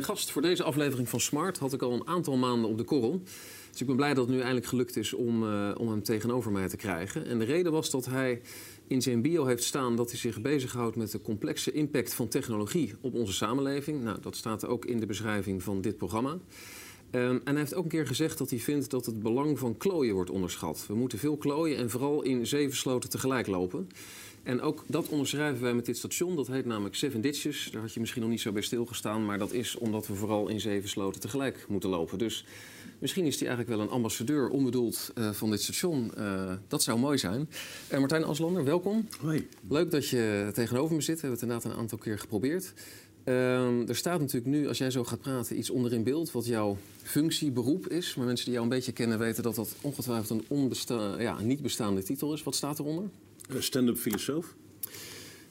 Mijn gast voor deze aflevering van Smart had ik al een aantal maanden op de korrel. Dus ik ben blij dat het nu eindelijk gelukt is om, uh, om hem tegenover mij te krijgen. En de reden was dat hij in zijn bio heeft staan dat hij zich bezighoudt met de complexe impact van technologie op onze samenleving. Nou, dat staat ook in de beschrijving van dit programma. Um, en hij heeft ook een keer gezegd dat hij vindt dat het belang van klooien wordt onderschat. We moeten veel klooien en vooral in zeven sloten tegelijk lopen. En ook dat onderschrijven wij met dit station. Dat heet namelijk Seven Ditches. Daar had je misschien nog niet zo bij stilgestaan. Maar dat is omdat we vooral in zeven sloten tegelijk moeten lopen. Dus misschien is hij eigenlijk wel een ambassadeur onbedoeld uh, van dit station. Uh, dat zou mooi zijn. Uh, Martijn Aslander, welkom. Hoi. Leuk dat je tegenover me zit. We hebben het inderdaad een aantal keer geprobeerd. Um, er staat natuurlijk nu, als jij zo gaat praten, iets onder in beeld wat jouw functie, beroep is. Maar mensen die jou een beetje kennen weten dat dat ongetwijfeld een onbesta ja, niet bestaande titel is. Wat staat eronder? Stand-up filosoof.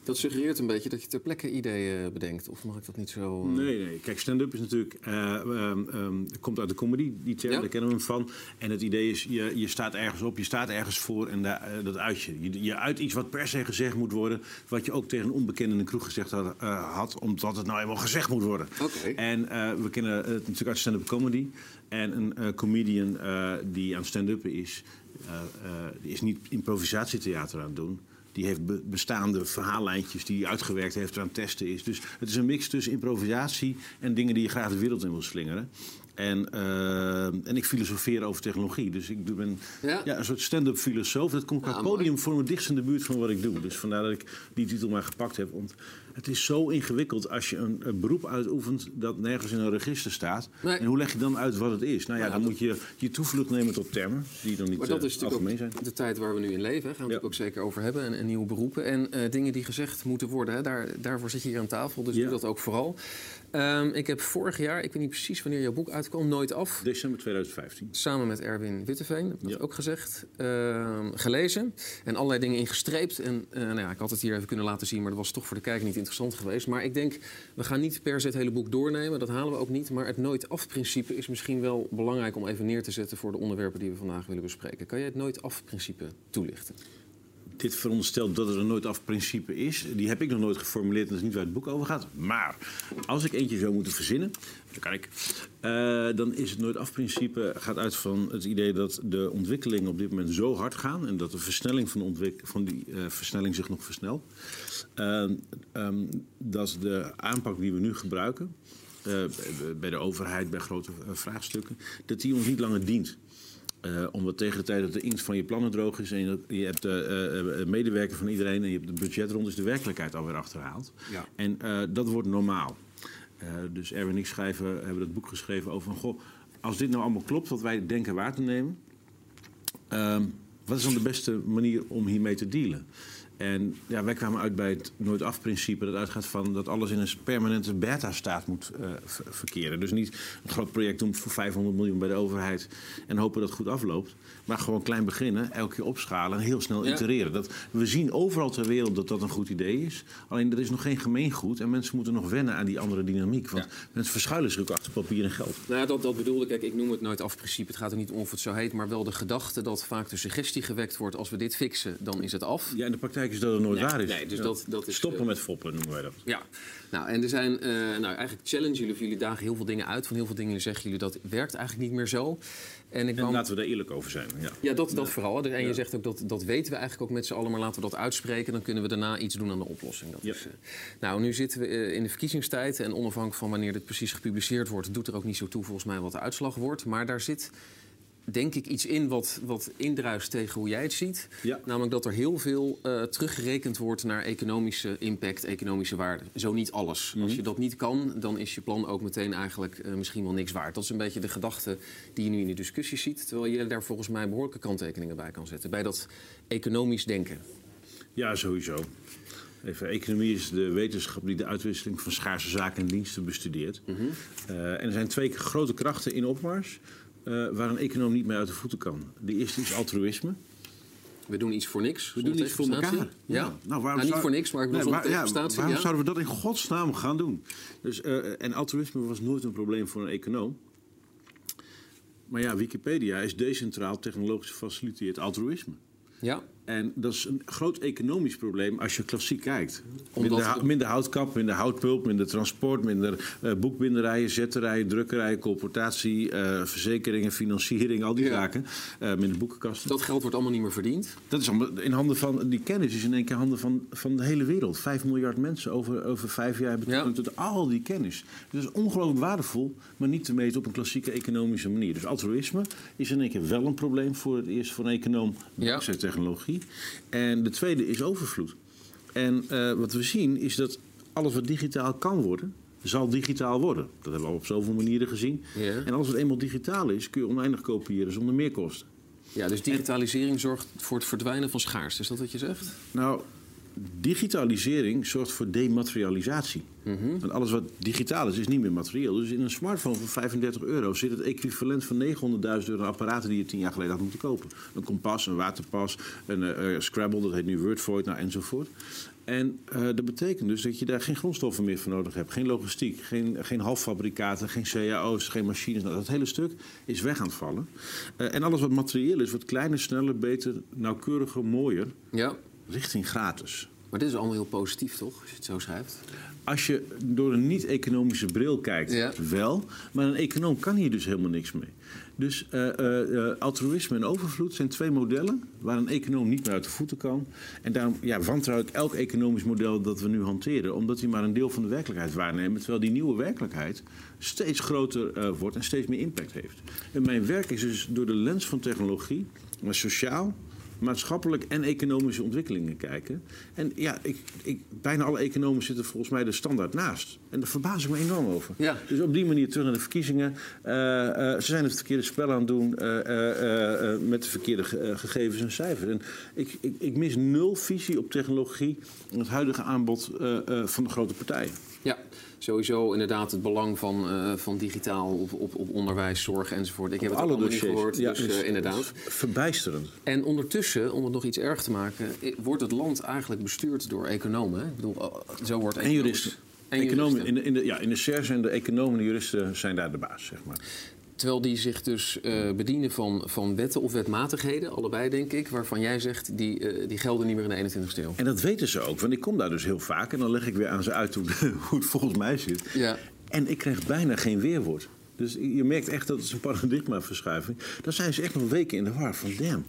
Dat suggereert een beetje dat je ter plekke ideeën bedenkt. Of mag ik dat niet zo... Uh... Nee, nee. Kijk, stand-up is natuurlijk... Uh, um, um, komt uit de comedy, die term, ja. daar kennen we hem van. En het idee is, je, je staat ergens op, je staat ergens voor en daar, uh, dat uit je. je. Je uit iets wat per se gezegd moet worden... wat je ook tegen een onbekende in kroeg gezegd had, had omdat het nou eenmaal gezegd moet worden. Okay. En we kennen het natuurlijk uit stand-up comedy. En een comedian die aan stand-up is... die is niet improvisatietheater aan het doen die heeft bestaande verhaallijntjes die hij uitgewerkt heeft aan het testen is. Dus het is een mix tussen improvisatie en dingen die je graag de wereld in wil slingeren. En, uh, en ik filosofeer over technologie. Dus ik ben ja. ja een soort stand-up filosoof. Dat komt qua ja, podium voor me dichtst in de buurt van wat ik doe. Dus vandaar dat ik die titel maar gepakt heb. Want het is zo ingewikkeld als je een, een beroep uitoefent dat nergens in een register staat. Nee. En hoe leg je dan uit wat het is? Nou ja, ja dan dat... moet je je toevlucht nemen tot termen die dan niet maar dat uh, is algemeen zijn. de tijd waar we nu in leven. Gaan we het ook zeker over hebben. En, en nieuwe beroepen. En uh, dingen die gezegd moeten worden. Hè. Daar, daarvoor zit je hier aan tafel. Dus doe dat ook vooral. Um, ik heb vorig jaar, ik weet niet precies wanneer jouw boek uitkwam, Nooit Af. December 2015. Samen met Erwin Witteveen, heb ik ja. ook gezegd. Uh, gelezen en allerlei dingen ingestreept. En uh, nou ja, ik had het hier even kunnen laten zien, maar dat was toch voor de kijker niet interessant geweest. Maar ik denk, we gaan niet per se het hele boek doornemen, dat halen we ook niet. Maar het Nooit Af-principe is misschien wel belangrijk om even neer te zetten voor de onderwerpen die we vandaag willen bespreken. Kan je het Nooit Af-principe toelichten? Dit veronderstelt dat er een nooit af principe is. Die heb ik nog nooit geformuleerd en dat is niet waar het boek over gaat. Maar als ik eentje zou moeten verzinnen, dan kan ik. Uh, dan is het nooit af principe gaat uit van het idee dat de ontwikkelingen op dit moment zo hard gaan en dat de versnelling van, de van die uh, versnelling zich nog versnelt. Uh, um, dat de aanpak die we nu gebruiken. bij de overheid, bij grote vraagstukken, dat die ons niet langer dient. Uh, omdat tegen de tijd dat de inkt van je plannen droog is en je, je hebt de uh, medewerker van iedereen en je hebt het budget rond, is de werkelijkheid alweer achterhaald. Ja. En uh, dat wordt normaal. dus Erwin en ik schrijven, hebben dat boek geschreven over goh, als dit nou allemaal klopt wat wij denken waar te nemen, ehm, wat is dan de beste manier om hiermee te dealen? En ja, wij kwamen uit bij het nooit af-principe. Dat uitgaat van dat alles in een permanente beta-staat moet uh, verkeren. Dus niet een groot project doen voor 500 miljoen bij de overheid en hopen dat het goed afloopt. Maar gewoon klein beginnen, elke keer opschalen en heel snel ja. itereren. Dat, we zien overal ter wereld dat dat een goed idee is. Alleen er is nog geen gemeengoed en mensen moeten nog wennen aan die andere dynamiek. Want ja. mensen verschuilen zich ook achter papier en geld. Nou ja, dat, dat bedoelde ik. Ik noem het nooit af-principe. Het gaat er niet om of het zo heet, maar wel de gedachte dat vaak de suggestie gewekt wordt: als we dit fixen, dan is het af. Ja, in de praktijk is dat het nooit nee, waar is. Nee, dus ja. dat, dat is, Stoppen uh, met foppen noemen wij dat. Ja, nou en er zijn, uh, nou eigenlijk challenge jullie of jullie dagen heel veel dingen uit. Van heel veel dingen zeggen jullie dat werkt eigenlijk niet meer zo. En, ik en laten we daar eerlijk over zijn. Ja, ja dat, dat ja. vooral. En je zegt ook dat dat weten we eigenlijk ook met z'n allen, maar laten we dat uitspreken. Dan kunnen we daarna iets doen aan de oplossing. Dat ja. is, uh, nou, nu zitten we in de verkiezingstijd en onafhankelijk van wanneer dit precies gepubliceerd wordt, doet er ook niet zo toe volgens mij wat de uitslag wordt. Maar daar zit denk ik iets in wat, wat indruist tegen hoe jij het ziet. Ja. Namelijk dat er heel veel uh, teruggerekend wordt naar economische impact, economische waarde. Zo niet alles. Mm -hmm. Als je dat niet kan, dan is je plan ook meteen eigenlijk uh, misschien wel niks waard. Dat is een beetje de gedachte die je nu in de discussie ziet. Terwijl je daar volgens mij behoorlijke kanttekeningen bij kan zetten. Bij dat economisch denken. Ja, sowieso. Even, economie is de wetenschap die de uitwisseling van schaarse zaken en diensten bestudeert. Mm -hmm. uh, en er zijn twee grote krachten in opmars. Uh, waar een econoom niet mee uit de voeten kan. De eerste is altruïsme. We doen iets voor niks. We doen iets voor elkaar. Ja. ja. Nou, waarom nou, niet zou... voor niks, maar ik bedoel nee, ja, Waarom ja? zouden we dat in godsnaam gaan doen? Dus, uh, en altruïsme was nooit een probleem voor een econoom. Maar ja, Wikipedia is decentraal technologisch gefaciliteerd altruïsme. Ja. En dat is een groot economisch probleem als je klassiek kijkt. Omdat- Minder, hou- minder houtkap, minder houtpulp, minder transport, minder eh, boekbinderijen, zetterijen, drukkerijen, colportatie, eh, verzekeringen, financiering, al die Ja. zaken. Eh, minder boekenkasten. Dat geld wordt allemaal niet meer verdiend. Dat is allemaal in handen van, die kennis is in één keer in handen van, van de hele wereld. Vijf miljard mensen over, over vijf jaar hebben Ja. tot al die kennis. Dat is ongelooflijk waardevol, maar niet te meten op een klassieke economische manier. Dus altruïsme is in één keer wel een probleem voor het eerst voor een econoom Ja. dankzij En de tweede is overvloed. En eh, wat we zien is dat alles wat digitaal kan worden, zal digitaal worden. Dat hebben we al op zoveel manieren gezien. Ja. En alles wat eenmaal digitaal is, kun je oneindig kopiëren zonder meerkosten. Ja, dus digitalisering zorgt voor het verdwijnen van schaarste. Is dat wat je zegt? Nou, digitalisering zorgt voor dematerialisatie. Want alles wat digitaal is, is niet meer materieel. Dus in een smartphone van 35 euro zit het equivalent van 900.000 euro apparaten die je tien jaar geleden had moeten kopen. Een kompas, een waterpas, een eh, eh, Scrabble, dat heet nu Wordvoid, nou, enzovoort. En eh, dat betekent dus dat je daar geen grondstoffen meer voor nodig hebt. Geen logistiek, geen, geen halffabrikaten, geen cao's, geen machines. Nou, dat hele stuk is weg aan het vallen. En alles wat materieel is, wordt kleiner, sneller, beter, nauwkeuriger, mooier, Ja. Richting gratis. Maar dit is allemaal heel positief, toch? Als je het zo schrijft. Als je door een niet-economische bril kijkt, Ja. wel. Maar een econoom kan hier dus helemaal niks mee. Dus eh, eh, eh, altruïsme en overvloed zijn twee modellen waar een econoom niet meer uit de voeten kan. En daarom ja, wantrouw ik elk economisch model dat we nu hanteren, omdat die maar een deel van de werkelijkheid waarnemen. Terwijl die nieuwe werkelijkheid steeds groter wordt en steeds meer impact heeft. En mijn werk is dus door de lens van technologie, maar sociaal, maatschappelijk en economische ontwikkelingen kijken. En ja, ik, ik, bijna alle economen zitten volgens mij er standaard naast. En daar verbaas ik me enorm over. Ja. Dus op die manier terug naar de verkiezingen. Eh, eh, ze zijn het verkeerde spel aan het doen eh, met de verkeerde ge- gegevens en cijfers. En ik, ik, ik mis nul visie op technologie en het huidige aanbod van de grote partijen. Ja, sowieso inderdaad het belang van, eh, van digitaal op, op, op onderwijs, zorg enzovoort. Ik heb het Alle allemaal niet gehoord, Ja, dus is- eh, inderdaad. Verbijsterend. En ondertussen, om het nog iets erg te maken, wordt het land eigenlijk bestuurd door economen. Hè? Ik bedoel, eh, zo wordt En juristen. En Economen, in, de, in, de, ja, in de SER zijn de economen en de juristen zijn daar de baas, zeg maar. Terwijl die zich dus eh, bedienen van, van wetten of wetmatigheden, allebei denk ik, waarvan jij zegt die, eh, die gelden niet meer in de 21ste eeuw. En dat weten ze ook, want ik kom daar dus heel vaak en dan leg ik weer aan ze uit hoe, hoe het volgens mij zit. Ja. En ik krijg bijna geen weerwoord. Dus je merkt echt dat het is een paradigmaverschuiving. Dan zijn ze echt nog weken in de war van damn.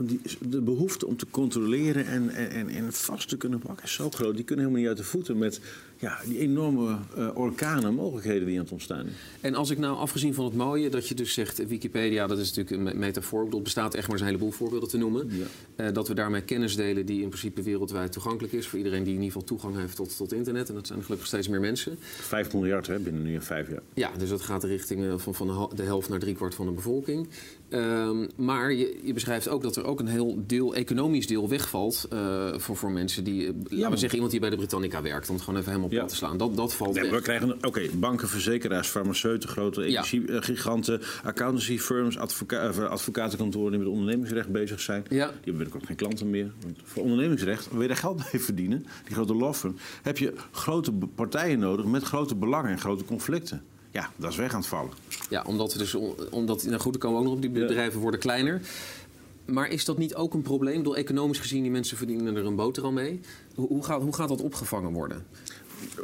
Die- De behoefte om te controleren en, en, en- vast te kunnen pakken is zo groot. Die kunnen helemaal niet uit de voeten met ja, die enorme eh, orkanen en mogelijkheden die aan het ontstaan. En als ik nou, afgezien van het mooie, dat je dus zegt, eh, Wikipedia, dat is natuurlijk een me- metafoor. Het bestaat echt maar eens een heleboel voorbeelden te noemen. Ja. Eh, dat we daarmee kennis delen die in principe wereldwijd toegankelijk is. Voor iedereen die in ieder geval toegang heeft tot, tot internet. En dat zijn gelukkig steeds meer mensen. Vijf miljard hè, binnen nu en vijf jaar. Ja, dus dat gaat richting van, van de hel- de helft naar driekwart van de bevolking. Ehm, maar je, je beschrijft ook dat er ook een heel deel, economisch deel wegvalt eh, voor, voor mensen die, eh, laten we zeggen, iemand die bij de Britannica werkt, om het gewoon even helemaal Ja. te slaan. Dat, dat valt Nee, we krijgen, oké, banken, verzekeraars, farmaceuten, grote energiegiganten, accountancy firms, advoca eh, advocatenkantoren die met ondernemingsrecht bezig zijn. Ja. Die hebben binnenkort geen klanten meer. Want voor ondernemingsrecht, wil je daar geld mee verdienen, die grote law firm, heb je grote partijen nodig met grote belangen en grote conflicten. Ja, dat is weg aan het vallen. Ja, omdat, we dus, omdat nou goed, dan komen we ook nog op, die bedrijven worden kleiner. Maar is dat niet ook een probleem? Door economisch gezien, die mensen verdienen er een boterham mee. Hoe, hoe, gaat, hoe gaat dat opgevangen worden?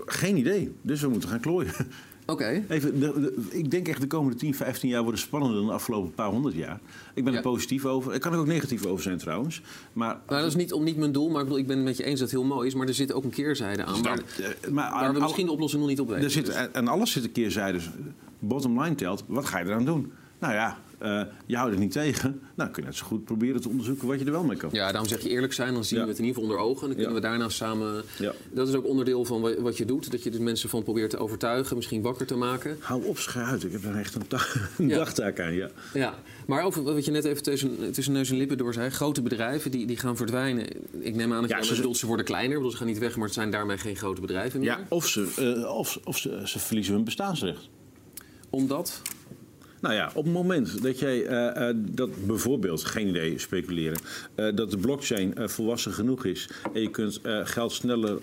Geen idee, dus we moeten gaan klooien. Oké. Even, de- de- ik denk echt de komende 10, 15 jaar worden spannender dan de afgelopen paar honderd jaar. Ik ben Ja. er positief over. Ik kan er ook negatief over zijn trouwens. Maar, Nou, dat is niet, om, niet mijn doel, maar ik, bedoel, ik ben het met je eens dat het heel mooi is. Maar er zit ook een keerzijde aan. Maar, eh, maar waar we misschien de oplossing nog niet op weten. Er zit, Dus- en alles zit een keerzijdes. Bottom line telt, wat ga je eraan doen? Nou ja, eh, je houdt het niet tegen. Nou, kun je net zo goed proberen te onderzoeken wat je er wel mee kan. Ja, daarom zeg je eerlijk zijn, dan zien Ja. we het in ieder geval onder ogen. En dan kunnen Ja. we daarna samen... Ja. Dat is ook onderdeel van wa- wat je doet. Dat je de mensen van probeert te overtuigen, misschien wakker te maken. Hou op, schei uit. Ik heb er echt een, een dagtaak aan. Ja. Ja, maar over wat je net even tussen, tussen neus en lippen door zei. Grote bedrijven die, die gaan verdwijnen. Ik neem aan dat Ja, je ze- bedoelt, ze worden kleiner. Bedoel, ze gaan niet weg, maar het zijn daarmee geen grote bedrijven meer. Ja, of ze, eh, of, of ze, ze verliezen hun bestaansrecht. Omdat? Nou ja, op het moment dat jij eh, eh, dat bijvoorbeeld, geen idee, speculeren, eh, dat de blockchain volwassen genoeg is en je kunt geld sneller,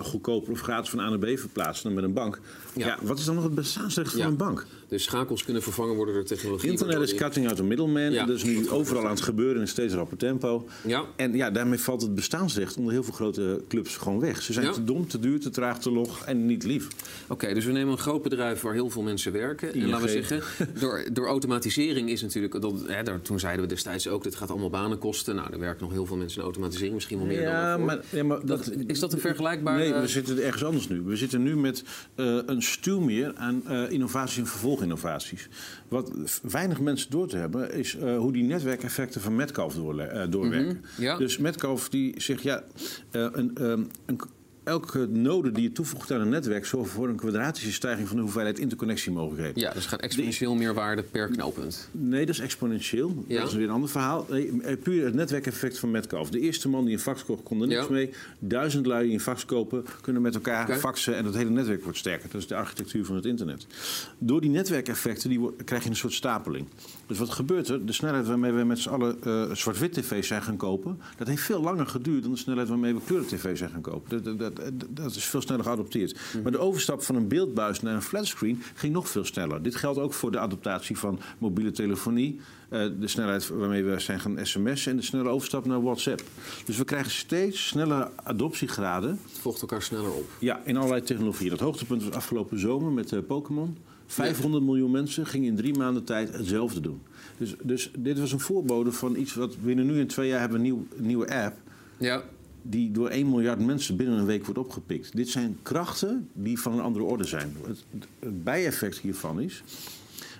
goedkoper of gratis van A naar B verplaatsen dan met een bank. Ja. Ja. wat is dan nog het bestaansrecht van een bank? Dus schakels kunnen vervangen worden door technologie. Internet is cutting out the middleman. Ja. Dat is nu overal aan het gebeuren in steeds rapper tempo. Ja. En ja, daarmee valt het bestaansrecht onder heel veel grote clubs gewoon weg. Ze zijn Ja. te dom, te duur, te traag, te log en niet lief. Oké, dus we nemen een groot bedrijf waar heel veel mensen werken. En laten we zeggen, door, door automatisering is natuurlijk... Dat, hè, daar, toen zeiden we destijds ook, dit gaat allemaal banen kosten. Nou, er werken nog heel veel mensen in automatisering, misschien wel meer dan Ja, daarvoor. maar, ja, maar Dat, is dat een vergelijkbare... Nee, we zitten ergens anders nu. We zitten nu met eh, een stuw meer aan eh, innovaties en vervolginnovaties. Wat weinig mensen door te hebben, is eh, hoe die netwerkeffecten van Metcalf eh, doorwerken. Mhm, ja. Dus Metcalf die zegt, ja, eh, een, ehm, een, elke node die je toevoegt aan een netwerk zorgt voor een kwadratische stijging van de hoeveelheid interconnectiemogelijkheden. Ja, dus gaat exponentieel meer waarde per knooppunt. Nee, dat is exponentieel. Ja. Dat is weer een ander verhaal. Nee, eh, puur het netwerkeffect van Metcalf. De eerste man die een fax kocht, kon er niks Ja. mee. Duizend lui die een fax kopen, kunnen met elkaar faxen en het hele netwerk wordt sterker. Dat is de architectuur van het internet. Door die netwerkeffecten die krijg je een soort stapeling. Dus wat gebeurt er? De snelheid waarmee we met z'n allen eh, zwart-wit tv's zijn gaan kopen... dat heeft veel langer geduurd dan de snelheid waarmee we kleuren tv's zijn gaan kopen. Dat, dat, dat, dat is veel sneller geadopteerd. Mhm. Maar de overstap van een beeldbuis naar een flatscreen ging nog veel sneller. Dit geldt ook voor de adaptatie van mobiele telefonie... eh, de snelheid waarmee we zijn gaan sms'en en de snelle overstap naar WhatsApp. Dus we krijgen steeds snellere adoptiegraden Het volgt elkaar sneller op. ja, in allerlei technologieën. Dat hoogtepunt was afgelopen zomer met eh, Pokémon. 500 miljoen mensen gingen in drie maanden tijd hetzelfde doen. Dus, dus dit was een voorbode van iets wat binnen nu en twee jaar hebben we een, nieuw, een nieuwe app. Ja, Die door 1 miljard mensen binnen een week wordt opgepikt. Dit zijn krachten die van een andere orde zijn. Het, het bijeffect hiervan is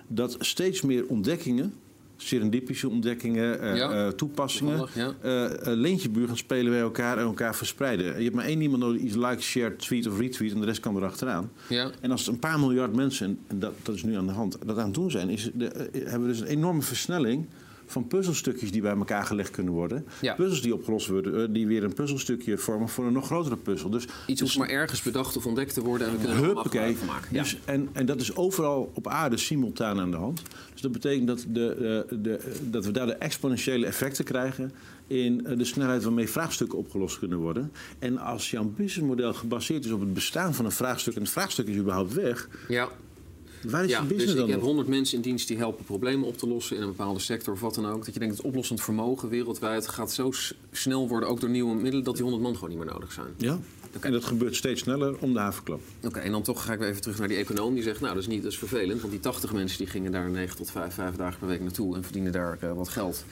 dat steeds meer ontdekkingen, serendipische ontdekkingen, eh, Ja. eh, toepassingen, Toevallig, eh leentjebuur gaan spelen bij elkaar en elkaar verspreiden. Je hebt maar één iemand nodig die iets like, share, tweet of retweet en de rest kan erachteraan. ja. En als het een paar miljard mensen, en dat, dat is nu aan de hand, dat aan het doen zijn, is de, hebben we dus een enorme versnelling van puzzelstukjes die bij elkaar gelegd kunnen worden. Ja. Puzzels die opgelost worden, eh, die weer een puzzelstukje vormen voor een nog grotere puzzel. Dus, Iets dus hoeft maar ergens bedacht of ontdekt te worden en we kunnen er allemaal Huppakee. gebruik van maken. Ja. Dus, en, en dat is overal op aarde simultaan aan de hand. Dus dat betekent dat, de, de, de, dat we daar de exponentiële effecten krijgen in eh, de snelheid waarmee vraagstukken opgelost kunnen worden. En als jouw businessmodel gebaseerd is op het bestaan van een vraagstuk en het vraagstuk is überhaupt weg, ja. Waar is Ja, je dus business ik dan heb nog? 100 mensen in dienst die helpen problemen op te lossen in een bepaalde sector of wat dan ook. Dat je denkt dat oplossend vermogen wereldwijd gaat zo snel worden, ook door nieuwe middelen, dat die 100 man gewoon niet meer nodig zijn. Ja, en dat gebeurt steeds sneller om de havenklap. Oké, en dan toch ga ik weer even terug naar die econoom die zegt, nou dat is niet, dat is vervelend, want die 80 mensen die gingen daar 9 tot 5, 5 dagen per week naartoe en verdienen daar eh, wat geld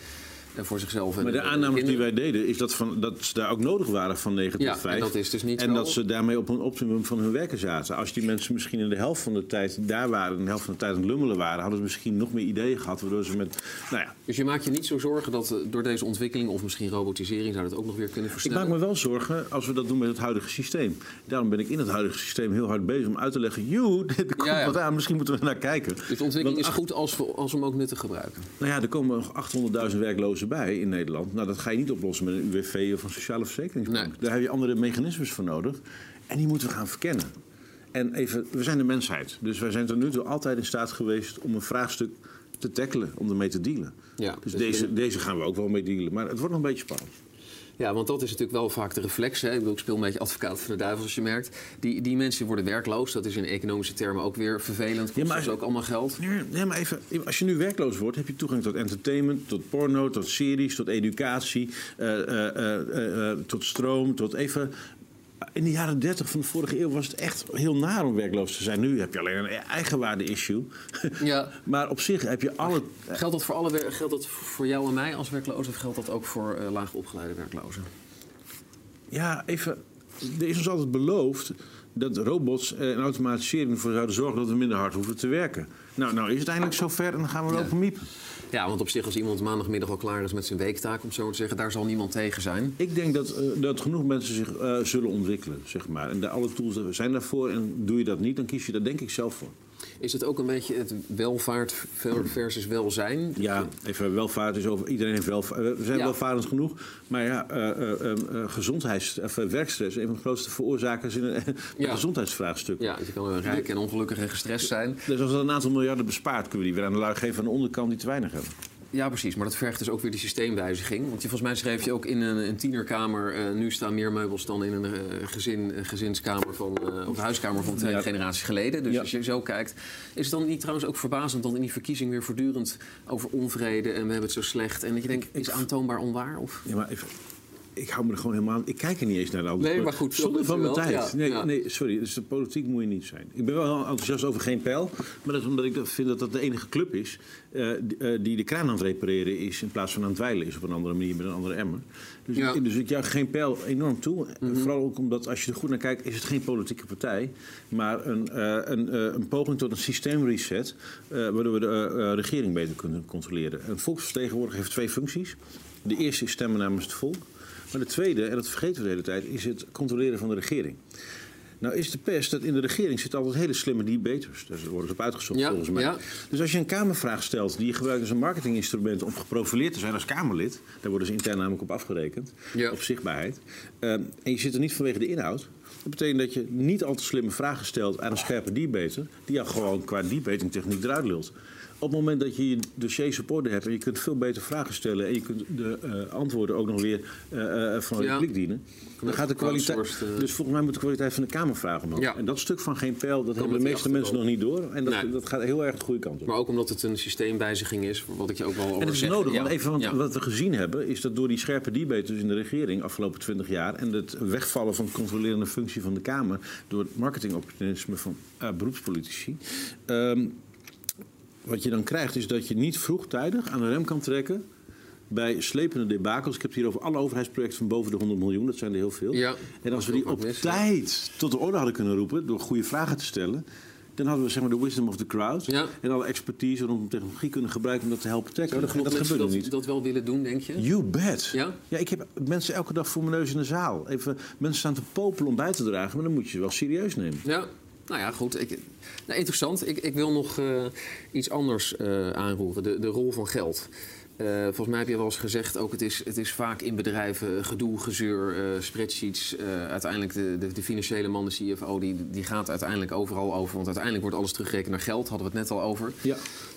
voor zichzelf. Maar de en aannames die wij deden, is dat, van, dat ze daar ook nodig waren van 9 Ja, tot 5. en dat is dus niet En zo. dat ze daarmee op een optimum van hun werken zaten. Als die mensen misschien in de helft van de tijd daar waren... en de helft van de tijd aan het lummelen waren... hadden ze misschien nog meer ideeën gehad... waardoor ze met... Nou ja, Dus je maakt je niet zo zorgen dat eh, door deze ontwikkeling of misschien robotisering zou dat ook nog weer kunnen ik versnellen? maak me wel zorgen als we dat doen met het huidige systeem. Daarom ben ik in het huidige systeem heel hard bezig om uit te leggen... joe, er komt Ja, ja. wat aan, misschien moeten we naar kijken. Dus de ontwikkeling Want is goed als we, als we hem ook nuttig gebruiken. Nou ja, er komen nog 800.000 werklozen bij in Nederland. Nou, dat ga je niet oplossen met een UWV of een sociale verzekeringsbank. Nee. Daar heb je andere mechanismes voor nodig. En die moeten we gaan verkennen. En even, we zijn de mensheid. Dus wij zijn tot nu toe altijd in staat geweest om een vraagstuk te tackelen, om ermee te dealen. Ja, Dus dus deze, je- deze gaan we ook wel mee dealen. Maar het wordt nog een beetje spannend. Ja, want dat is natuurlijk wel vaak de reflex. Hè? Ik, bedoel, ik speel een beetje advocaat van de duivel, als je merkt. Die, die mensen worden werkloos. Dat is in economische termen ook weer vervelend. Kost Ja, maar- dus ook allemaal geld. Nee, nee, maar even, als je nu werkloos wordt, heb je toegang tot entertainment, tot porno, tot series, tot educatie, eh, eh, eh, tot stroom, tot even. In de jaren 30 van de vorige eeuw was het echt heel naar om werkloos te zijn. Nu heb je alleen een eigenwaarde-issue. Ja. maar op zich heb je alle. Geldt dat voor, alle, geldt dat voor jou en mij als werkloos? Of geldt dat ook voor eh laag opgeleide werklozen? Ja, even. Er is ons altijd beloofd dat robots eh, en automatisering ervoor zouden zorgen dat we minder hard hoeven te werken. Nou, nou is het eindelijk zover en dan gaan we Ja. lopen miepen. Ja, want op zich als iemand maandagmiddag al klaar is met zijn weektaak, om zo te zeggen, daar zal niemand tegen zijn. Ik denk dat, eh, dat genoeg mensen zich eh, zullen ontwikkelen, zeg maar. En daar, alle tools zijn daarvoor. En doe je dat niet, dan kies je daar denk ik zelf voor. Is het ook een beetje het welvaart versus welzijn? Ja, even welvaart is over. Iedereen heeft welvaart. We zijn Ja. welvarend genoeg. Maar ja, eh, eh, eh, eh, gezondheids, of, eh, werkstress is een van de grootste veroorzakers in een Ja. gezondheidsvraagstuk. Ja, je kan rijk en ongelukkig en gestrest zijn. Dus als we een aantal miljarden bespaart, kunnen we die weer aan de lui geven aan de onderkant die te weinig hebben. Ja, precies. Maar dat vergt dus ook weer die systeemwijziging. Want je, volgens mij schreef je ook in een, een tienerkamer... eh, nu staan meer meubels dan in een eh, gezin, een gezinskamer van... eh, of huiskamer van twee Ja. generaties geleden. Dus Ja. als je zo kijkt... Is het dan niet trouwens ook verbazend dat in die verkiezing weer voortdurend... over onvrede en we hebben het zo slecht... en dat je denkt, is aantoonbaar onwaar? Of? Ja, maar even, ik hou me er gewoon helemaal aan. Ik kijk er niet eens naar de andere Nee, maar goed, Zonder van mijn tijd. Ja, nee, ja. nee, sorry. Dus de politiek moet je niet zijn. Ik ben wel enthousiast over geen pijl. Maar dat is omdat ik vind dat dat de enige club is eh, die, eh, die de kraan aan het repareren is. In plaats van aan het dweilen is op een andere manier met een andere emmer. Dus, Ja. ik, dus ik juich geen pijl enorm toe. Vooral ook omdat als je er goed naar kijkt, is het geen politieke partij. Maar een, eh, een, eh, een poging tot een systeemreset. eh, waardoor we de eh, eh, regering beter kunnen controleren. Een volksvertegenwoordiger heeft twee functies. De eerste is stemmen namens het volk. Maar de tweede, en dat vergeten we de hele tijd, is het controleren van de regering. Nou is de pest dat in de regering zitten altijd hele slimme debaters. Daar worden ze op uitgezocht Ja, volgens mij. ja. Dus als je een Kamervraag stelt die je gebruikt als een marketinginstrument om geprofileerd te zijn als Kamerlid, daar worden ze intern namelijk op afgerekend, Ja. op zichtbaarheid. eh, en je zit er niet vanwege de inhoud. Dat betekent dat je niet al te slimme vragen stelt aan een scherpe debater, die jou gewoon qua debatingtechniek eruit lult. Op het moment dat je je dossiers op orde hebt en je kunt veel beter vragen stellen en je kunt de eh, antwoorden ook nog weer eh, van het Ja. publiek dienen, dan gaat de kwaliteit. Dus volgens mij moet de kwaliteit van de Kamervraag omhoog. Ja. En dat stuk van geen pijl, dat hebben de meeste mensen nog niet door. En dat, Nee. dat gaat heel erg de goede kant op. Maar ook omdat het een systeemwijziging is, wat ik je ook wel over En dat is nodig, Ja. want even want wat we gezien hebben... is dat door die scherpe debaters in de regering afgelopen 20 jaar... en het wegvallen van de controlerende functie van de Kamer... door het marketingopportunisme van beroepspolitici... ehm, wat je dan krijgt is dat je niet vroegtijdig aan de rem kan trekken... bij slepende debakels. Ik heb het hier over alle overheidsprojecten van boven de 100 miljoen. Dat zijn er heel veel. Ja, en als we dat die op ja. tijd tot de orde hadden kunnen roepen... door goede vragen te stellen... dan hadden we zeg maar de wisdom of the crowd... Ja. en alle expertise rondom technologie kunnen gebruiken... om dat te helpen tackelen. Dat mensen gebeurde dat, niet. dat wel willen doen, denk je? You bet. Ja? ik heb mensen elke dag voor mijn neus in de zaal. Even, mensen staan te popelen om bij te dragen, maar dan moet je ze wel serieus nemen. Ja, nou ja, goed. Ik, nou, interessant. Ik, ik wil nog eh, iets anders eh, aanroeren. De, de rol van geld. Eh, volgens mij heb je wel eens gezegd, ook het is, het is vaak in bedrijven gedoe, gezeur, spreadsheets. uiteindelijk de, de, de financiële man, de CFO, die, die gaat uiteindelijk overal over. Want uiteindelijk wordt alles teruggerekend naar geld, hadden we het net al over. Ja,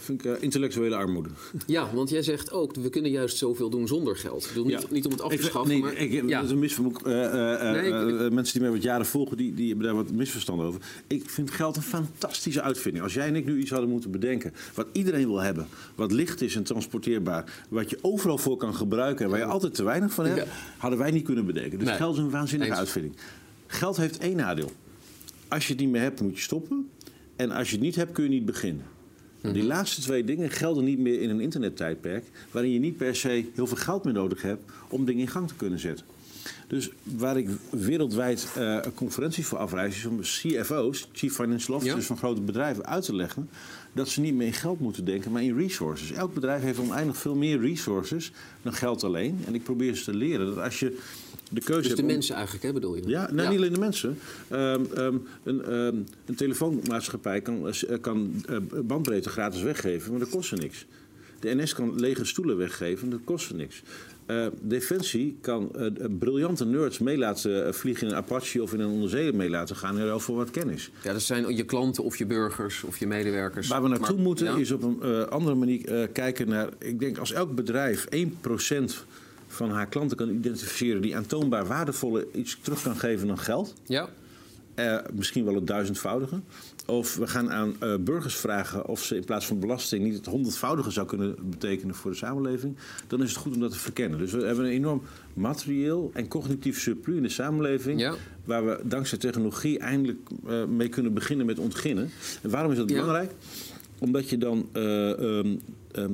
vind ik eh, intellectuele armoede. Ja, want jij zegt ook, we kunnen juist zoveel doen zonder geld. Ik bedoel, niet, Ja. niet om het af te schaffen, nee, maar... ik, ja. dat is een eh, eh, Nee, ik- mensen die mij wat jaren volgen, die, die hebben daar wat misverstand over. Ik vind geld een fantastische uitvinding. Als jij en ik nu iets hadden moeten bedenken, wat iedereen wil hebben, wat licht is en transporteerbaar, wat je overal voor kan gebruiken en waar je altijd te weinig van hebt, hadden wij niet kunnen bedenken. Dus Nee. geld is een waanzinnige Eens. uitvinding. Geld heeft één nadeel. Als je het niet meer hebt, moet je stoppen. En als je het niet hebt, kun je niet beginnen. Mhm. Die laatste twee dingen gelden niet meer in een internettijdperk... waarin je niet per se heel veel geld meer nodig hebt... om dingen in gang te kunnen zetten. Dus waar ik wereldwijd eh, conferenties voor afreis... is om CFO's, Chief Financial Officers Ja. van grote bedrijven, uit te leggen... dat ze niet meer in geld moeten denken, maar in resources. Elk bedrijf heeft oneindig veel meer resources dan geld alleen. En ik probeer ze te leren dat als je de keuze Dus hebt... de om- mensen eigenlijk, hè, bedoel je? ja, nou, niet alleen de mensen. Ehm, ehm, een, ehm, een telefoonmaatschappij kan, eh, kan eh, bandbreedte gratis weggeven, maar dat kost ze niks. De NS kan lege stoelen weggeven, dat kost ze niks. Eh, Defensie kan eh, briljante nerds mee laten eh, vliegen in een Apache of in een onderzeeër mee laten gaan en ruil voor wat kennis. Ja, dat zijn je klanten of je burgers of je medewerkers. Waar we naartoe Maar- moeten ja. is op een andere manier kijken naar... Ik denk als elk bedrijf 1% van haar klanten kan identificeren... die aantoonbaar waardevolle iets terug kan geven dan geld... Ja, Eh, misschien wel het duizendvoudige. Of we gaan aan eh, burgers vragen of ze in plaats van belasting niet het honderdvoudige zou kunnen betekenen voor de samenleving. Dan is het goed om dat te verkennen. Dus we hebben een enorm materieel en cognitief surplus in de samenleving. Ja. Waar we dankzij technologie eindelijk eh, mee kunnen beginnen met ontginnen. En waarom is dat Ja. belangrijk? Omdat je dan. eh, ehm, ehm,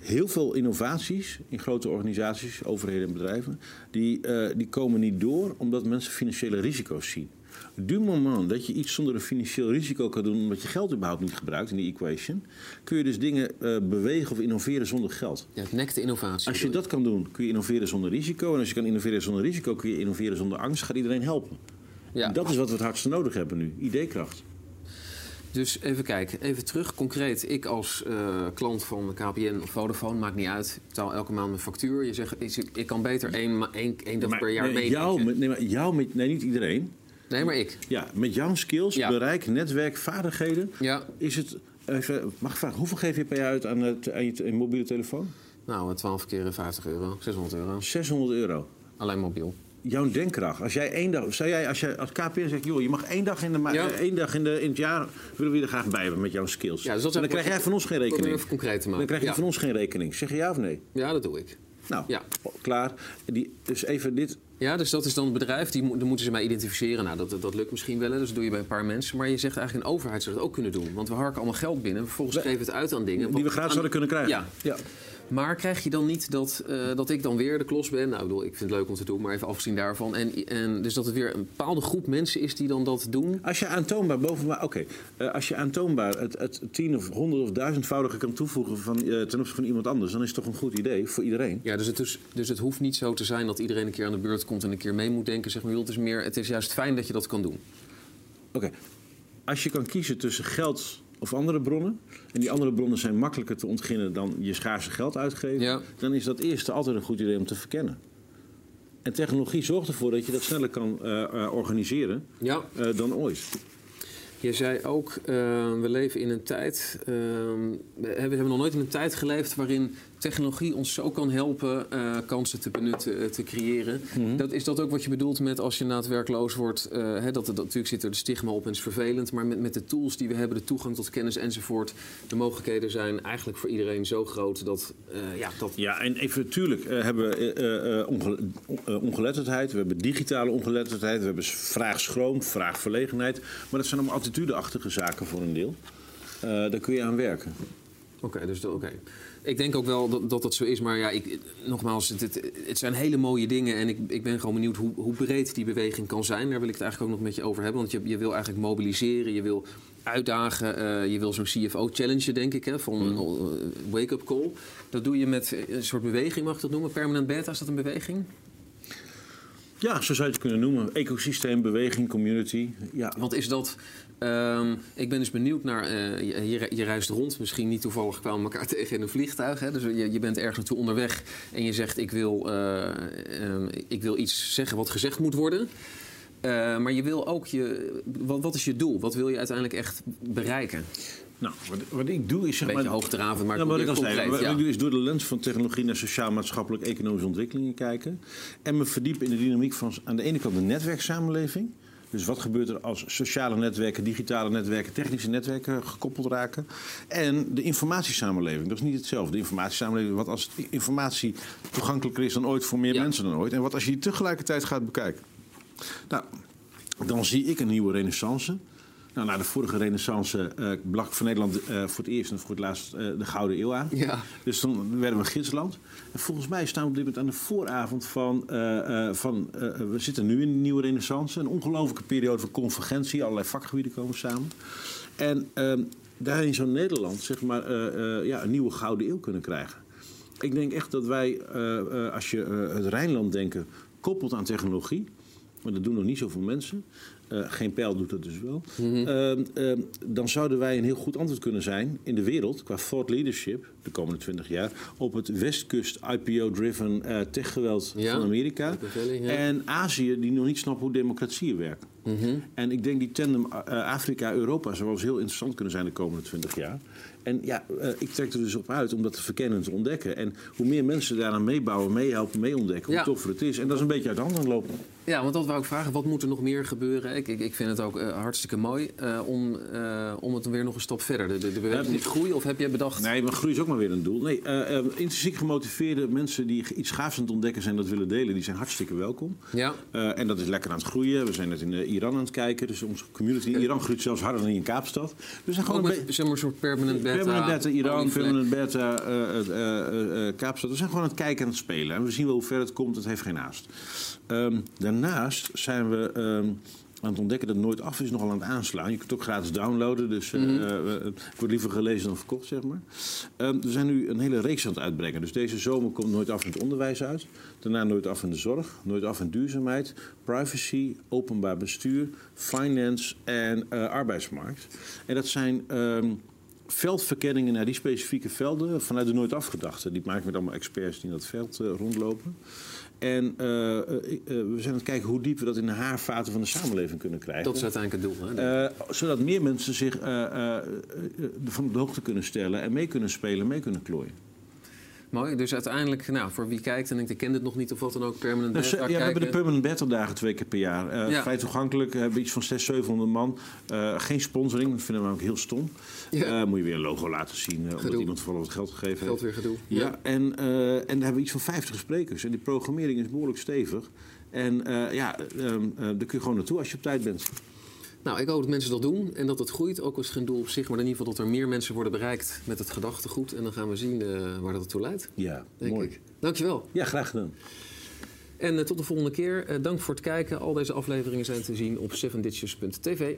Heel veel innovaties in grote organisaties, overheden en bedrijven, die, die komen niet door omdat mensen financiële risico's zien. Du moment dat je iets zonder een financieel risico kan doen, omdat je geld überhaupt niet gebruikt in die equation, kun je dus dingen eh, bewegen of innoveren zonder geld. ja het nekt de innovatie. Als je dat kan doen, kun je innoveren zonder risico. En als je kan innoveren zonder risico, kun je innoveren zonder angst. Gaat iedereen helpen. Ja. En dat is wat we het hardste nodig hebben nu: ideekracht. Dus even kijken, even terug. Concreet, ik als eh, klant van KPN of Vodafone, maakt niet uit. Ik betaal elke maand mijn factuur. Je zegt, ik, kan beter één, ma- één, één dag Maar, per jaar nee, mee. jou, nee, maar jou nee, niet iedereen. Nee, maar ik. Ja, met jouw skills, Ja. bereik, netwerk, vaardigheden... Ja, is het... Even, mag ik vragen, hoeveel geef je per jaar uit aan, het, aan je mobiele telefoon? nou, 12 keer 50 euro, 600 euro. 600 euro. Alleen mobiel. Jouw denkkracht. Als jij één dag, zou jij als, jij, als KPN zegt, joh, je mag één dag in, de ma- Ja. eh, één dag in, de, in het jaar willen we je er graag bij hebben met jouw skills. Ja, dus dat dan krijg jij van ons geen rekening. even concreet te maken. Dan krijg je ja. van ons geen rekening. Zeg je ja of nee? ja, dat doe ik. Nou, Ja. klaar. Die, dus even dit. Ja, dus dat is dan het bedrijf, die, dan moeten ze mij identificeren. Nou, dat, dat lukt misschien wel, dus dat doe je bij een paar mensen. Maar je zegt eigenlijk een overheid zou dat ook kunnen doen. Want we harken allemaal geld binnen, vervolgens geven we het uit aan dingen. Die we aan- zouden kunnen krijgen. Ja. ja. Maar krijg je dan niet dat, eh, dat ik dan weer de klos ben? Nou, ik bedoel, ik vind het leuk om te doen, maar even afgezien daarvan. En, en dus dat het weer een bepaalde groep mensen is die dan dat doen. Als je aantoonbaar boven, oké, eh, als je aantoonbaar het, het tien of honderd of duizendvoudige kan toevoegen van, eh, ten opzichte van iemand anders, dan is het toch een goed idee voor iedereen. Ja, dus het, dus, dus het hoeft niet zo te zijn dat iedereen een keer aan de beurt komt en een keer mee moet denken. Zeg maar, het is meer, het is juist fijn dat je dat kan doen. Oké, als je kan kiezen tussen geld of andere bronnen, en die andere bronnen zijn makkelijker te ontginnen dan je schaarse geld uitgeven, Ja. dan is dat eerste altijd een goed idee om te verkennen. En technologie zorgt ervoor dat je dat sneller kan eh, eh, organiseren Ja, eh, dan ooit. Je zei ook, we leven in een tijd. eh, hebben, we hebben nog nooit in een tijd geleefd waarin technologie ons zo kan helpen eh, kansen te benutten, eh, te creëren. dat, is dat ook wat je bedoelt met als je na het werkloos wordt? eh, dat, dat, natuurlijk zit er de stigma op en is vervelend. Maar met, met de tools die we hebben, de toegang tot kennis enzovoort. De mogelijkheden zijn eigenlijk voor iedereen zo groot dat. ja, dat Ja, en even, tuurlijk eh, hebben we onge- ongeletterdheid, we hebben digitale ongeletterdheid, we hebben vraagschroom, vraagverlegenheid. Maar dat zijn allemaal attitudeachtige zaken voor een deel. Daar kun je aan werken. Oké, dus oké. Ik denk ook wel dat, dat dat zo is, maar ja, ik, nogmaals, het, het, het zijn hele mooie dingen en ik, ik ben gewoon benieuwd hoe, hoe breed die beweging kan zijn. Daar wil ik het eigenlijk ook nog met je over hebben, want je, je wil eigenlijk mobiliseren, je wil uitdagen, eh, je wil zo'n CFO-challenge, denk ik, hè, van een eh, wake-up call. Dat doe je met een soort beweging, mag ik dat noemen? Permanent beta, is dat een beweging? Ja, zo zou je het kunnen noemen. Ecosysteem, beweging, community. Ja, Want is dat. ehm, ik ben dus benieuwd naar. eh, je, je, reist rond. Misschien niet toevallig kwamen elkaar tegen in een vliegtuig. Hè? Dus je, je bent ergens naartoe onderweg. En je zegt: ik wil, eh, ehm, ik wil iets zeggen wat gezegd moet worden. Eh, maar je wil ook je. Wat, wat is je doel? Wat wil je uiteindelijk echt bereiken? Nou, wat, wat ik doe is zeg Beetje maar... hoogdravend, maar Ja, maar wat ik concreet. wat ja. ik doe is door de lens van technologie naar sociaal-maatschappelijk economische ontwikkelingen kijken. En me verdiepen in de dynamiek van aan de ene kant de netwerksamenleving. Dus wat gebeurt er als sociale netwerken, digitale netwerken, technische netwerken gekoppeld raken? En de informatiesamenleving, dat is niet hetzelfde. De informatiesamenleving, wat als informatie toegankelijker is dan ooit voor meer Ja. mensen dan ooit. En wat als je die tegelijkertijd gaat bekijken? Nou, dan zie ik een nieuwe renaissance. Nou, na de vorige renaissance eh brak voor Nederland eh, voor het eerst en voor het laatst eh, de Gouden Eeuw aan. Ja. Dus toen werden we gidsland. En volgens mij staan we op dit moment aan de vooravond van... van we zitten nu in een nieuwe renaissance. Een ongelofelijke periode van convergentie. Allerlei vakgebieden komen samen. En ehm, daarin zou Nederland zeg maar, ja, een nieuwe Gouden Eeuw kunnen krijgen. Ik denk echt dat wij, als je het Rijnland denken, koppelt aan technologie... maar dat doen nog niet zoveel mensen... Eh, geen pijl doet dat dus wel. Ehm, ehm, dan zouden wij een heel goed antwoord kunnen zijn in de wereld qua thought leadership de komende 20 jaar op het westkust IPO-driven eh techgeweld Ja, van Amerika. ja. En Azië die nog niet snappen hoe democratieën werken. En ik denk die tandem eh, Afrika-Europa zou wel eens heel interessant kunnen zijn de komende 20 jaar. En ja, ik trek er dus op uit om dat te verkennen en te ontdekken. En hoe meer mensen daaraan meebouwen, meehelpen, meeontdekken, Ja. hoe toffer het is. En dat is een beetje uit de hand aan het lopen. Ja, want dat wou ik vragen. Wat moet er nog meer gebeuren? Ik, ik, ik vind het ook eh, hartstikke mooi eh, om, eh, om het weer nog een stap verder. De, de, de moet groeien of heb jij bedacht? Nee, maar groei is ook maar weer een doel. Nee, intrinsiek gemotiveerde mensen die iets gaafs aan het ontdekken zijn en dat willen delen, die zijn hartstikke welkom. Ja. En dat is lekker aan het groeien. We zijn net in Iran aan het kijken. Dus onze community in Iran groeit zelfs harder dan in Kaapstad. Dus we zijn gewoon met zeg maar, een soort permanent beta. Permanent beta Iran, permanent beta Kaapstad. We zijn gewoon aan het kijken en het spelen. En we zien wel hoe ver het komt. Het heeft geen haast. Ehm, daarnaast zijn we ehm, aan het ontdekken dat Nooit Af is nogal aan het aanslaan. Je kunt het ook gratis downloaden, dus Mhm. eh, het wordt liever gelezen dan verkocht, zeg maar. Ehm, we zijn nu een hele reeks aan het uitbrengen. Dus deze zomer komt Nooit Af in het onderwijs uit. Daarna Nooit Af in de zorg, Nooit Af in duurzaamheid, privacy, openbaar bestuur, finance en eh, arbeidsmarkt. En dat zijn... ehm, veldverkenningen naar die specifieke velden vanuit de nooit afgedachte. Die maken met allemaal experts die in dat veld rondlopen. En eh, eh, eh, we zijn aan het kijken hoe diep we dat in de haarvaten van de samenleving kunnen krijgen. Dat is uiteindelijk het doel. Hè? Zodat meer mensen zich van op de hoogte kunnen stellen en mee kunnen spelen, mee kunnen klooien. Mooi. Dus uiteindelijk, nou, voor wie kijkt en denkt, ik ken dit nog niet of wat dan ook, permanent Nou, bed, ja, we hebben de permanent battle dagen twee keer per jaar. Eh, Ja. Vrij toegankelijk, we hebben iets van 600, 700 man. Eh, geen sponsoring, dat vinden we ook heel stom. Ja. Eh, moet je weer een logo laten zien, eh, omdat iemand voor wat geld gegeven heeft. Geld weer gedoe. Ja, en, eh, en daar hebben we iets van 50 sprekers. En die programmering is behoorlijk stevig. En eh, ja, ehm, eh, daar kun je gewoon naartoe als je op tijd bent. Nou, ik hoop dat mensen dat doen en dat het groeit. Ook als geen doel op zich, maar in ieder geval dat er meer mensen worden bereikt met het gedachtegoed. En dan gaan we zien eh, waar dat toe leidt. Ja, mooi. ik. Dankjewel. Ja, graag gedaan. En eh, tot de volgende keer. Eh, dank voor het kijken. Al deze afleveringen zijn te zien op 7ditches.tv.